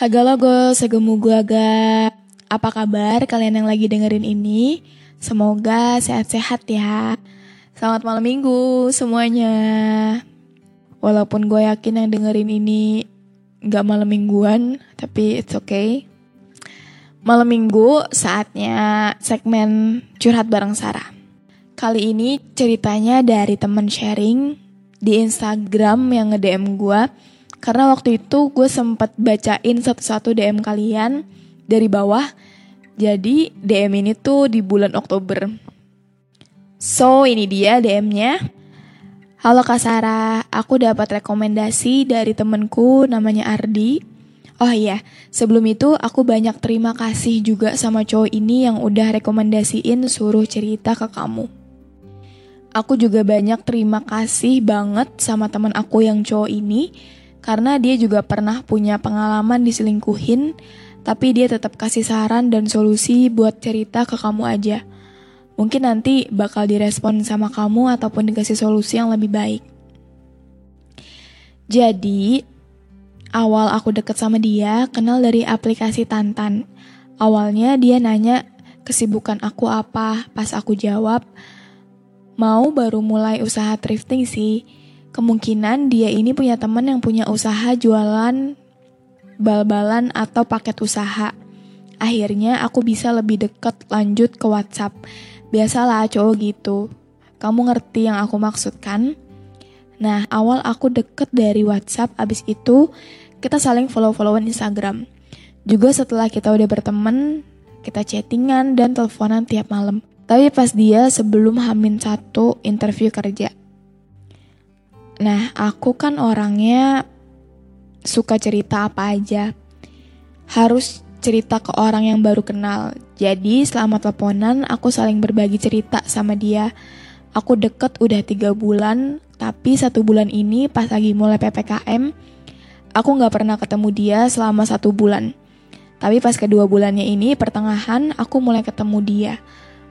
Haga logo, segemu gua ga. Apa kabar kalian yang lagi dengerin ini? Semoga sehat-sehat ya. Selamat malam minggu semuanya. Walaupun gue yakin yang dengerin ini gak malam mingguan, tapi it's okay. Malam minggu saatnya segmen curhat bareng Sarah. Kali ini ceritanya dari temen sharing di Instagram yang nge-DM gue. Karena waktu itu gue sempet bacain satu-satu DM kalian dari bawah. Jadi DM ini tuh di bulan Oktober. So ini dia DM-nya. Halo Kak Sarah, aku dapat rekomendasi dari temenku namanya Ardi. Oh iya, sebelum itu aku banyak terima kasih juga sama cowok ini yang udah rekomendasiin suruh cerita ke kamu. Aku juga banyak terima kasih banget sama teman aku yang cowok ini karena dia juga pernah punya pengalaman diselingkuhin, tapi dia tetap kasih saran dan solusi buat cerita ke kamu aja. Mungkin nanti bakal direspon sama kamu ataupun dikasih solusi yang lebih baik. Jadi, awal aku deket sama dia kenal dari aplikasi Tantan. Awalnya dia nanya kesibukan aku apa, pas aku jawab, mau baru mulai usaha thrifting sih. Kemungkinan dia ini punya teman yang punya usaha jualan bal-balan atau paket usaha. Akhirnya aku bisa lebih deket lanjut ke WhatsApp. Biasalah cowok gitu. Kamu ngerti yang aku maksud kan? Nah, awal aku deket dari WhatsApp, abis itu kita saling follow-followan Instagram. Juga setelah kita udah berteman, kita chattingan dan teleponan tiap malam. Tapi pas dia sebelum Hamin satu interview kerja. Nah, aku kan orangnya suka cerita apa aja. Harus cerita ke orang yang baru kenal. Jadi selama teleponan aku saling berbagi cerita sama dia. Aku deket udah tiga bulan, tapi satu bulan ini pas lagi mulai PPKM, aku nggak pernah ketemu dia selama satu bulan. Tapi pas kedua bulannya ini, pertengahan, aku mulai ketemu dia.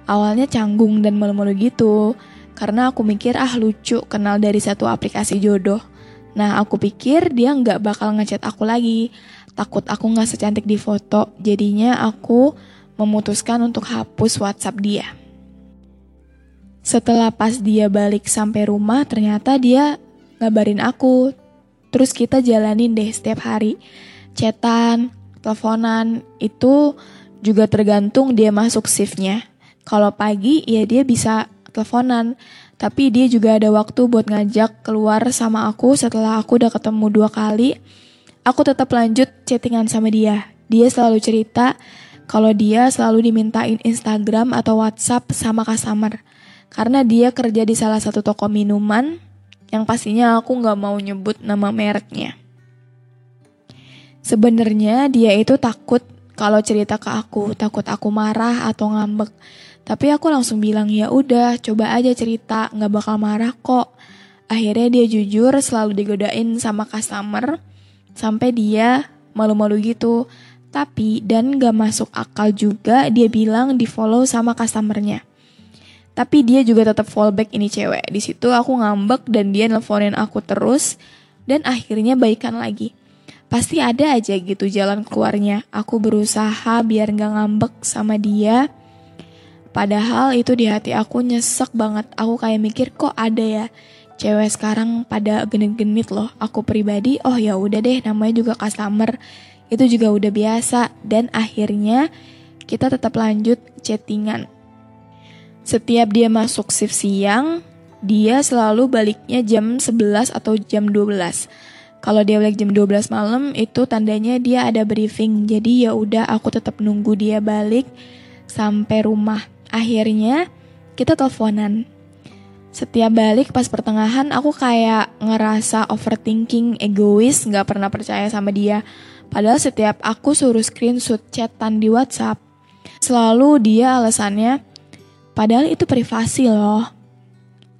Awalnya canggung dan malu-malu gitu, karena aku mikir ah lucu kenal dari satu aplikasi jodoh. Nah aku pikir dia nggak bakal ngechat aku lagi, takut aku nggak secantik di foto, jadinya aku memutuskan untuk hapus WhatsApp dia. Setelah pas dia balik sampai rumah, ternyata dia ngabarin aku. Terus kita jalanin deh setiap hari. Chatan, teleponan, itu juga tergantung dia masuk shiftnya. Kalau pagi, ya dia bisa teleponan. Tapi dia juga ada waktu buat ngajak keluar sama aku setelah aku udah ketemu dua kali. Aku tetap lanjut chattingan sama dia. Dia selalu cerita kalau dia selalu dimintain Instagram atau WhatsApp sama customer. Karena dia kerja di salah satu toko minuman yang pastinya aku nggak mau nyebut nama mereknya. Sebenarnya dia itu takut kalau cerita ke aku, takut aku marah atau ngambek. Tapi aku langsung bilang ya udah, coba aja cerita, nggak bakal marah kok. Akhirnya dia jujur selalu digodain sama customer sampai dia malu-malu gitu. Tapi dan gak masuk akal juga dia bilang di follow sama customernya. Tapi dia juga tetap fallback ini cewek. Di situ aku ngambek dan dia nelfonin aku terus dan akhirnya baikan lagi. Pasti ada aja gitu jalan keluarnya. Aku berusaha biar gak ngambek sama dia. Padahal itu di hati aku nyesek banget. Aku kayak mikir kok ada ya cewek sekarang pada genit-genit loh. Aku pribadi, oh ya udah deh, namanya juga customer. Itu juga udah biasa dan akhirnya kita tetap lanjut chattingan. Setiap dia masuk shift siang, dia selalu baliknya jam 11 atau jam 12. Kalau dia balik jam 12 malam itu tandanya dia ada briefing. Jadi ya udah aku tetap nunggu dia balik sampai rumah. Akhirnya kita teleponan. Setiap balik pas pertengahan aku kayak ngerasa overthinking, egois, nggak pernah percaya sama dia. Padahal setiap aku suruh screenshot chatan di WhatsApp, selalu dia alasannya, padahal itu privasi loh.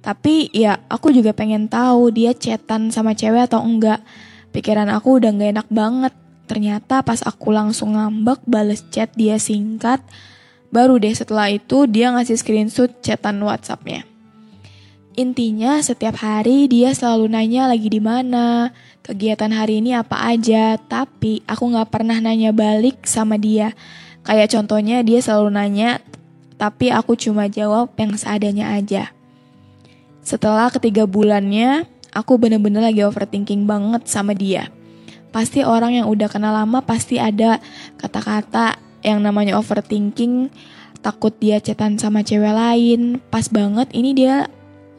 Tapi ya aku juga pengen tahu dia chatan sama cewek atau enggak. Pikiran aku udah gak enak banget. Ternyata pas aku langsung ngambek bales chat dia singkat, baru deh setelah itu dia ngasih screenshot chatan WhatsAppnya. Intinya setiap hari dia selalu nanya lagi di mana, kegiatan hari ini apa aja, tapi aku nggak pernah nanya balik sama dia. Kayak contohnya dia selalu nanya, tapi aku cuma jawab yang seadanya aja. Setelah ketiga bulannya, aku bener-bener lagi overthinking banget sama dia. Pasti orang yang udah kenal lama pasti ada kata-kata yang namanya overthinking, takut dia cetan sama cewek lain. Pas banget ini dia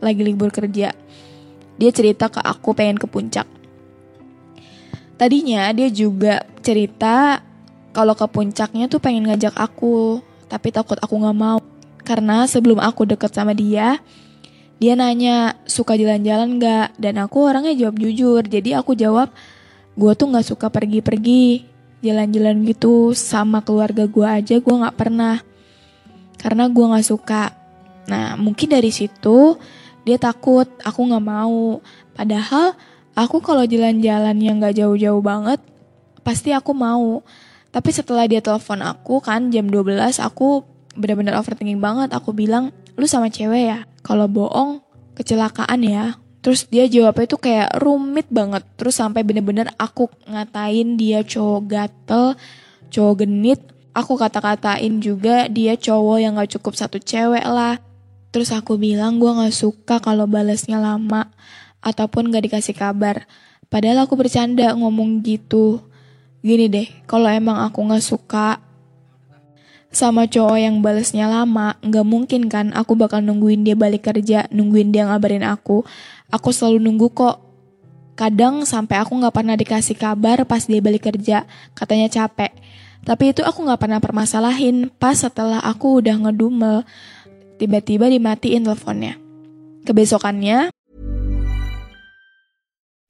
lagi libur kerja. Dia cerita ke aku pengen ke puncak. Tadinya dia juga cerita kalau ke puncaknya tuh pengen ngajak aku, tapi takut aku gak mau. Karena sebelum aku deket sama dia, dia nanya suka jalan-jalan gak? Dan aku orangnya jawab jujur, jadi aku jawab gue tuh gak suka pergi-pergi, jalan-jalan gitu sama keluarga gue aja gue gak pernah. Karena gue gak suka. Nah mungkin dari situ dia takut aku gak mau. Padahal Aku kalau jalan-jalan yang gak jauh-jauh banget, pasti aku mau. Tapi setelah dia telepon aku kan jam 12, aku benar-benar overthinking banget. Aku bilang, lu sama cewek ya? Kalau bohong, kecelakaan ya. Terus dia jawabnya itu kayak rumit banget. Terus sampai bener-bener aku ngatain dia cowok gatel, cowok genit. Aku kata-katain juga dia cowok yang gak cukup satu cewek lah. Terus aku bilang gue gak suka kalau balasnya lama ataupun gak dikasih kabar. Padahal aku bercanda ngomong gitu. Gini deh, kalau emang aku gak suka sama cowok yang balesnya lama, gak mungkin kan aku bakal nungguin dia balik kerja, nungguin dia ngabarin aku. Aku selalu nunggu kok. Kadang sampai aku gak pernah dikasih kabar pas dia balik kerja, katanya capek. Tapi itu aku gak pernah permasalahin pas setelah aku udah ngedumel, tiba-tiba dimatiin teleponnya. Kebesokannya,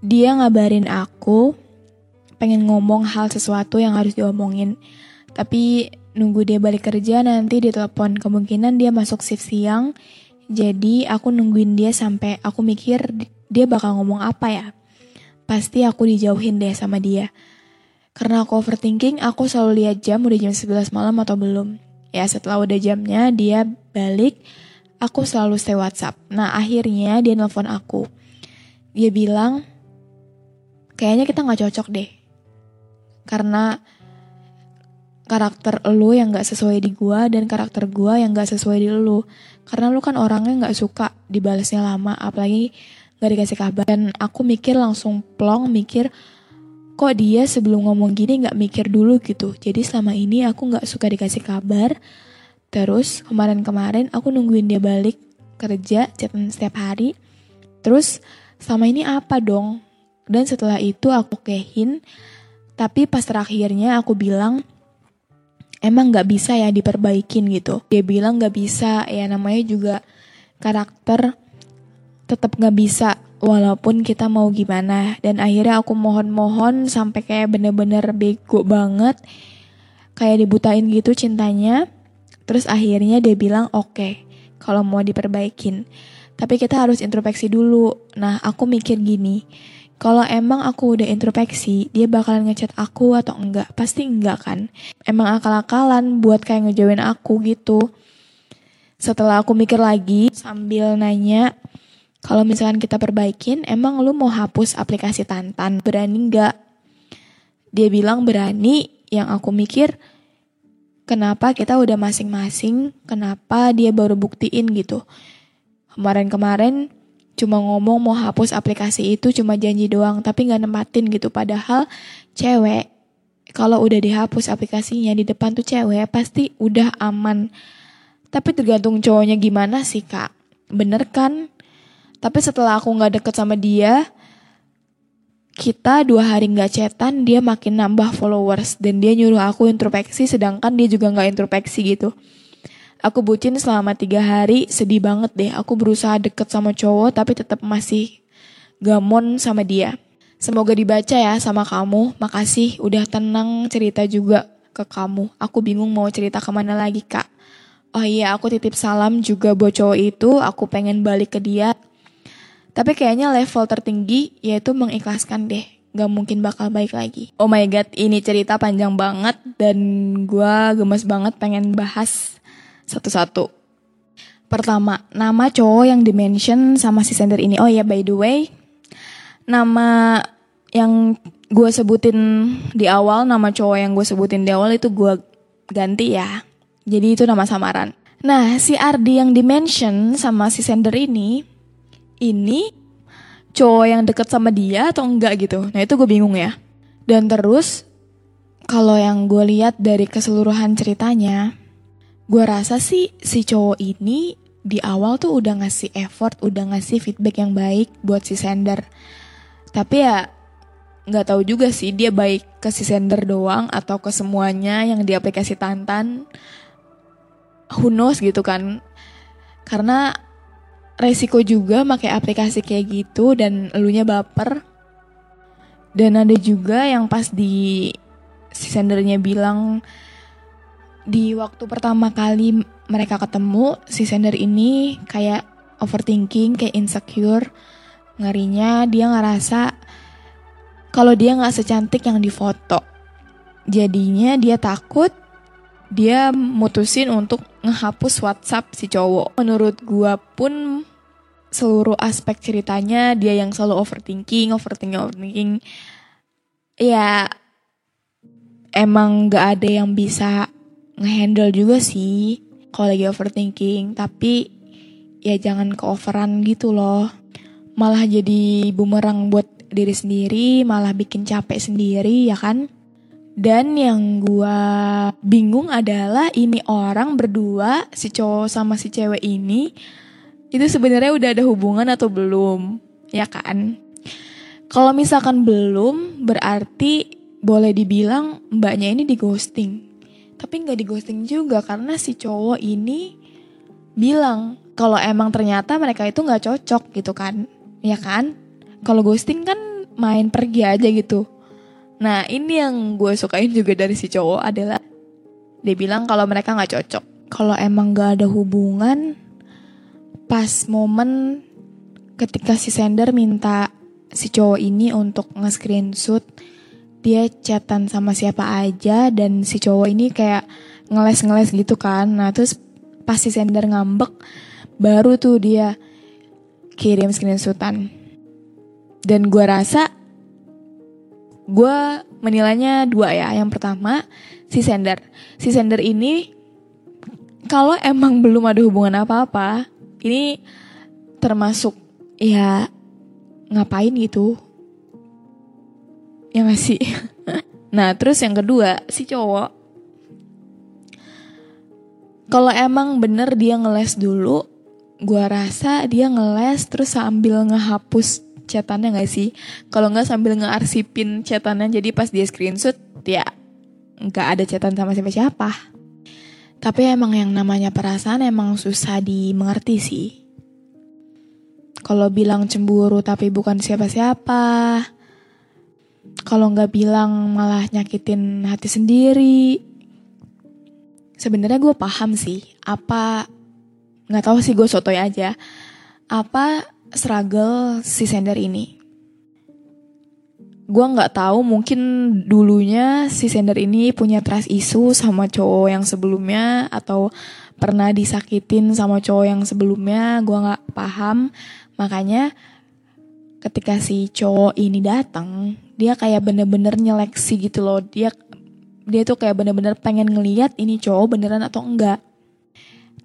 Dia ngabarin aku pengen ngomong hal sesuatu yang harus diomongin. Tapi nunggu dia balik kerja nanti ditelepon kemungkinan dia masuk shift siang jadi aku nungguin dia sampai aku mikir dia bakal ngomong apa ya. Pasti aku dijauhin deh sama dia. Karena aku overthinking, aku selalu lihat jam udah jam 11 malam atau belum. Ya setelah udah jamnya dia balik, aku selalu stay WhatsApp. Nah akhirnya dia nelfon aku. Dia bilang, kayaknya kita gak cocok deh. Karena karakter lu yang gak sesuai di gua dan karakter gua yang gak sesuai di lu. Karena lu kan orangnya gak suka dibalasnya lama, apalagi gak dikasih kabar. Dan aku mikir langsung plong, mikir kok dia sebelum ngomong gini gak mikir dulu gitu. Jadi selama ini aku gak suka dikasih kabar, Terus kemarin-kemarin aku nungguin dia balik kerja chatan setiap hari. Terus sama ini apa dong? Dan setelah itu aku kehin. Tapi pas terakhirnya aku bilang emang gak bisa ya diperbaikin gitu. Dia bilang gak bisa ya namanya juga karakter tetap gak bisa walaupun kita mau gimana. Dan akhirnya aku mohon-mohon sampai kayak bener-bener bego banget. Kayak dibutain gitu cintanya Terus akhirnya dia bilang oke okay, kalau mau diperbaikin. Tapi kita harus introspeksi dulu. Nah aku mikir gini, kalau emang aku udah introspeksi, dia bakalan ngechat aku atau enggak? Pasti enggak kan? Emang akal-akalan buat kayak ngejauhin aku gitu. Setelah aku mikir lagi sambil nanya, kalau misalkan kita perbaikin, emang lu mau hapus aplikasi Tantan? Berani enggak? Dia bilang berani, yang aku mikir, kenapa kita udah masing-masing, kenapa dia baru buktiin gitu. Kemarin-kemarin cuma ngomong mau hapus aplikasi itu cuma janji doang, tapi nggak nempatin gitu. Padahal cewek kalau udah dihapus aplikasinya di depan tuh cewek pasti udah aman. Tapi tergantung cowoknya gimana sih kak. Bener kan? Tapi setelah aku nggak deket sama dia, kita dua hari nggak cetan dia makin nambah followers dan dia nyuruh aku introspeksi sedangkan dia juga nggak introspeksi gitu aku bucin selama tiga hari sedih banget deh. Aku berusaha deket sama cowok tapi tetap masih gamon sama dia. Semoga dibaca ya sama kamu. Makasih udah tenang cerita juga ke kamu. Aku bingung mau cerita ke mana lagi kak. Oh iya aku titip salam juga buat cowok itu. Aku pengen balik ke dia. Tapi kayaknya level tertinggi yaitu mengikhlaskan deh. Gak mungkin bakal baik lagi. Oh my god, ini cerita panjang banget dan gue gemes banget pengen bahas satu-satu. Pertama, nama cowok yang dimention sama si sender ini. Oh ya, by the way, nama yang gue sebutin di awal, nama cowok yang gue sebutin di awal itu gue ganti ya. Jadi itu nama samaran. Nah, si Ardi yang dimention sama si sender ini ini cowok yang deket sama dia atau enggak gitu. Nah itu gue bingung ya. Dan terus kalau yang gue lihat dari keseluruhan ceritanya, gue rasa sih si cowok ini di awal tuh udah ngasih effort, udah ngasih feedback yang baik buat si sender. Tapi ya nggak tahu juga sih dia baik ke si sender doang atau ke semuanya yang di aplikasi Tantan. Who knows gitu kan. Karena resiko juga pakai aplikasi kayak gitu dan elunya baper. Dan ada juga yang pas di si sendernya bilang di waktu pertama kali mereka ketemu si sender ini kayak overthinking, kayak insecure. Ngerinya dia ngerasa kalau dia nggak secantik yang di foto. Jadinya dia takut dia mutusin untuk ngehapus WhatsApp si cowok. Menurut gua pun seluruh aspek ceritanya dia yang selalu overthinking, overthinking, overthinking. Ya emang gak ada yang bisa ngehandle juga sih kalau lagi overthinking. Tapi ya jangan keoveran gitu loh. Malah jadi bumerang buat diri sendiri, malah bikin capek sendiri ya kan. Dan yang gue bingung adalah ini orang berdua, si cowok sama si cewek ini itu sebenarnya udah ada hubungan atau belum, ya kan? Kalau misalkan belum, berarti boleh dibilang mbaknya ini di ghosting. Tapi nggak di ghosting juga karena si cowok ini bilang kalau emang ternyata mereka itu nggak cocok gitu kan, ya kan? Kalau ghosting kan main pergi aja gitu. Nah ini yang gue sukain juga dari si cowok adalah dia bilang kalau mereka nggak cocok. Kalau emang gak ada hubungan, pas momen ketika si sender minta si cowok ini untuk nge-screenshot dia chatan sama siapa aja dan si cowok ini kayak ngeles-ngeles gitu kan. Nah, terus pas si sender ngambek baru tuh dia kirim screenshotan. Dan gue rasa gue menilainya dua ya. Yang pertama si sender. Si sender ini kalau emang belum ada hubungan apa-apa, ini termasuk ya ngapain gitu ya gak sih nah terus yang kedua si cowok Kalau emang bener dia ngeles dulu, gua rasa dia ngeles terus sambil ngehapus chatannya gak sih? Kalau nggak sambil ngearsipin chatannya jadi pas dia screenshot ya nggak ada chatan sama siapa-siapa. Tapi emang yang namanya perasaan emang susah dimengerti sih. Kalau bilang cemburu tapi bukan siapa-siapa. Kalau nggak bilang malah nyakitin hati sendiri. Sebenarnya gue paham sih apa nggak tahu sih gue sotoy aja. Apa struggle si sender ini? Gue nggak tahu mungkin dulunya si sender ini punya trust issue sama cowok yang sebelumnya atau pernah disakitin sama cowok yang sebelumnya gue nggak paham. Makanya ketika si cowok ini datang dia kayak bener-bener nyeleksi gitu loh dia dia tuh kayak bener-bener pengen ngeliat ini cowok beneran atau enggak.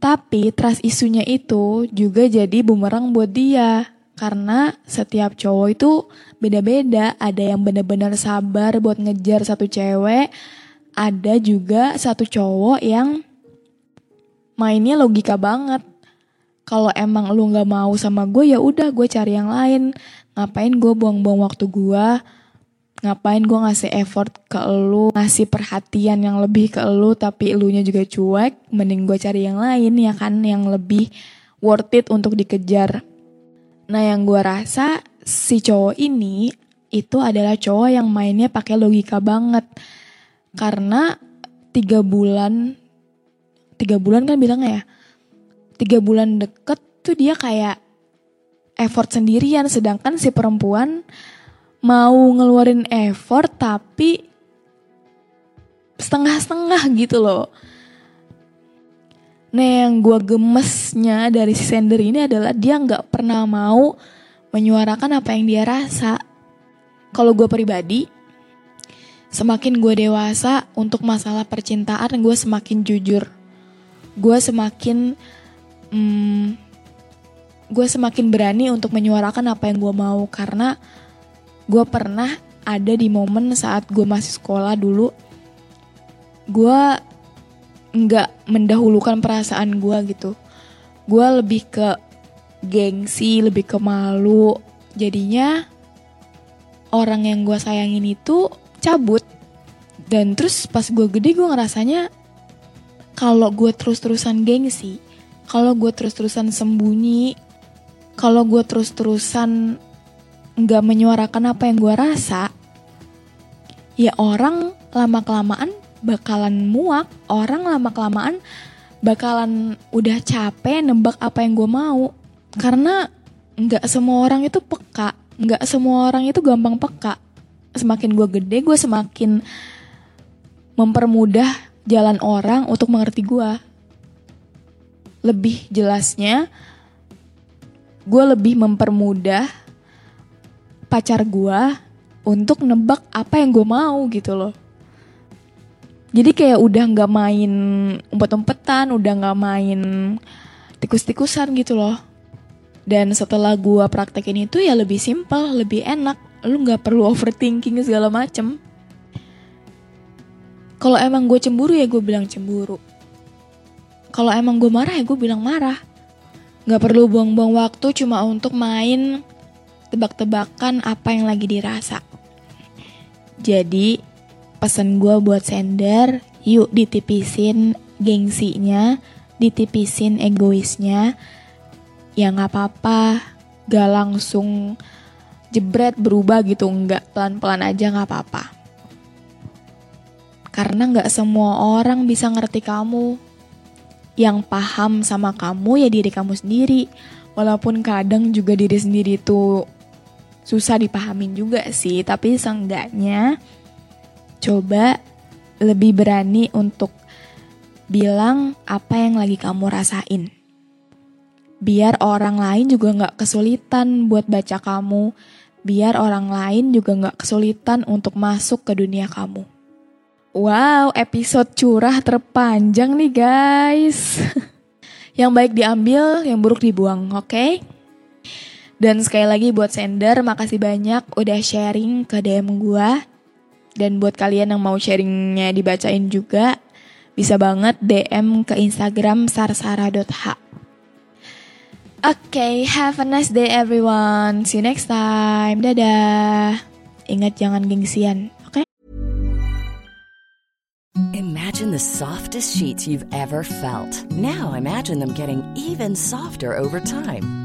Tapi trust isunya itu juga jadi bumerang buat dia. Karena setiap cowok itu beda-beda. Ada yang bener-bener sabar buat ngejar satu cewek. Ada juga satu cowok yang mainnya logika banget. Kalau emang lu nggak mau sama gue ya udah gue cari yang lain. Ngapain gue buang-buang waktu gue ngapain gue ngasih effort ke lu ngasih perhatian yang lebih ke lu tapi elunya juga cuek mending gue cari yang lain ya kan yang lebih worth it untuk dikejar. Nah yang gue rasa si cowok ini itu adalah cowok yang mainnya pakai logika banget. Karena tiga bulan tiga bulan kan bilangnya ya tiga bulan deket tuh dia kayak effort sendirian sedangkan si perempuan mau ngeluarin effort tapi setengah-setengah gitu loh. Nah yang gue gemesnya dari si sender ini adalah dia nggak pernah mau menyuarakan apa yang dia rasa. Kalau gue pribadi, semakin gue dewasa untuk masalah percintaan gue semakin jujur. Gue semakin, hmm, gue semakin berani untuk menyuarakan apa yang gue mau karena gue pernah ada di momen saat gue masih sekolah dulu. Gue nggak mendahulukan perasaan gue gitu. Gue lebih ke gengsi lebih ke malu. Jadinya orang yang gue sayangin itu cabut. Dan terus pas gue gede gue ngerasanya kalau gue terus-terusan gengsi kalau gue terus-terusan sembunyi kalau gue terus-terusan nggak menyuarakan apa yang gue rasa, ya orang lama kelamaan bakalan muak, orang lama kelamaan bakalan udah capek nebak apa yang gue mau, karena nggak semua orang itu peka, nggak semua orang itu gampang peka. Semakin gue gede, gue semakin mempermudah jalan orang untuk mengerti gue. Lebih jelasnya, gue lebih mempermudah pacar gue untuk nebak apa yang gue mau gitu loh. Jadi kayak udah nggak main umpet-umpetan, udah nggak main tikus-tikusan gitu loh. Dan setelah gue praktekin itu ya lebih simpel, lebih enak. Lu nggak perlu overthinking segala macem. Kalau emang gue cemburu ya gue bilang cemburu. Kalau emang gue marah ya gue bilang marah. Gak perlu buang-buang waktu cuma untuk main tebak-tebakan apa yang lagi dirasa. Jadi pesan gue buat sender, yuk ditipisin gengsinya, ditipisin egoisnya. Ya nggak apa-apa, gak langsung jebret berubah gitu, nggak pelan-pelan aja nggak apa-apa. Karena nggak semua orang bisa ngerti kamu. Yang paham sama kamu ya diri kamu sendiri. Walaupun kadang juga diri sendiri tuh susah dipahamin juga sih, tapi seenggaknya coba lebih berani untuk bilang apa yang lagi kamu rasain. Biar orang lain juga gak kesulitan buat baca kamu, biar orang lain juga gak kesulitan untuk masuk ke dunia kamu. Wow, episode curah terpanjang nih guys. yang baik diambil, yang buruk dibuang, oke? Okay? Dan sekali lagi buat sender, makasih banyak udah sharing ke DM gue. Dan buat kalian yang mau sharingnya dibacain juga, bisa banget DM ke Instagram sarsara.h. Oke, okay, have a nice day everyone. See you next time. Dadah. Ingat jangan gengsian, oke? Okay? Imagine the softest sheets you've ever felt. Now imagine them getting even softer over time.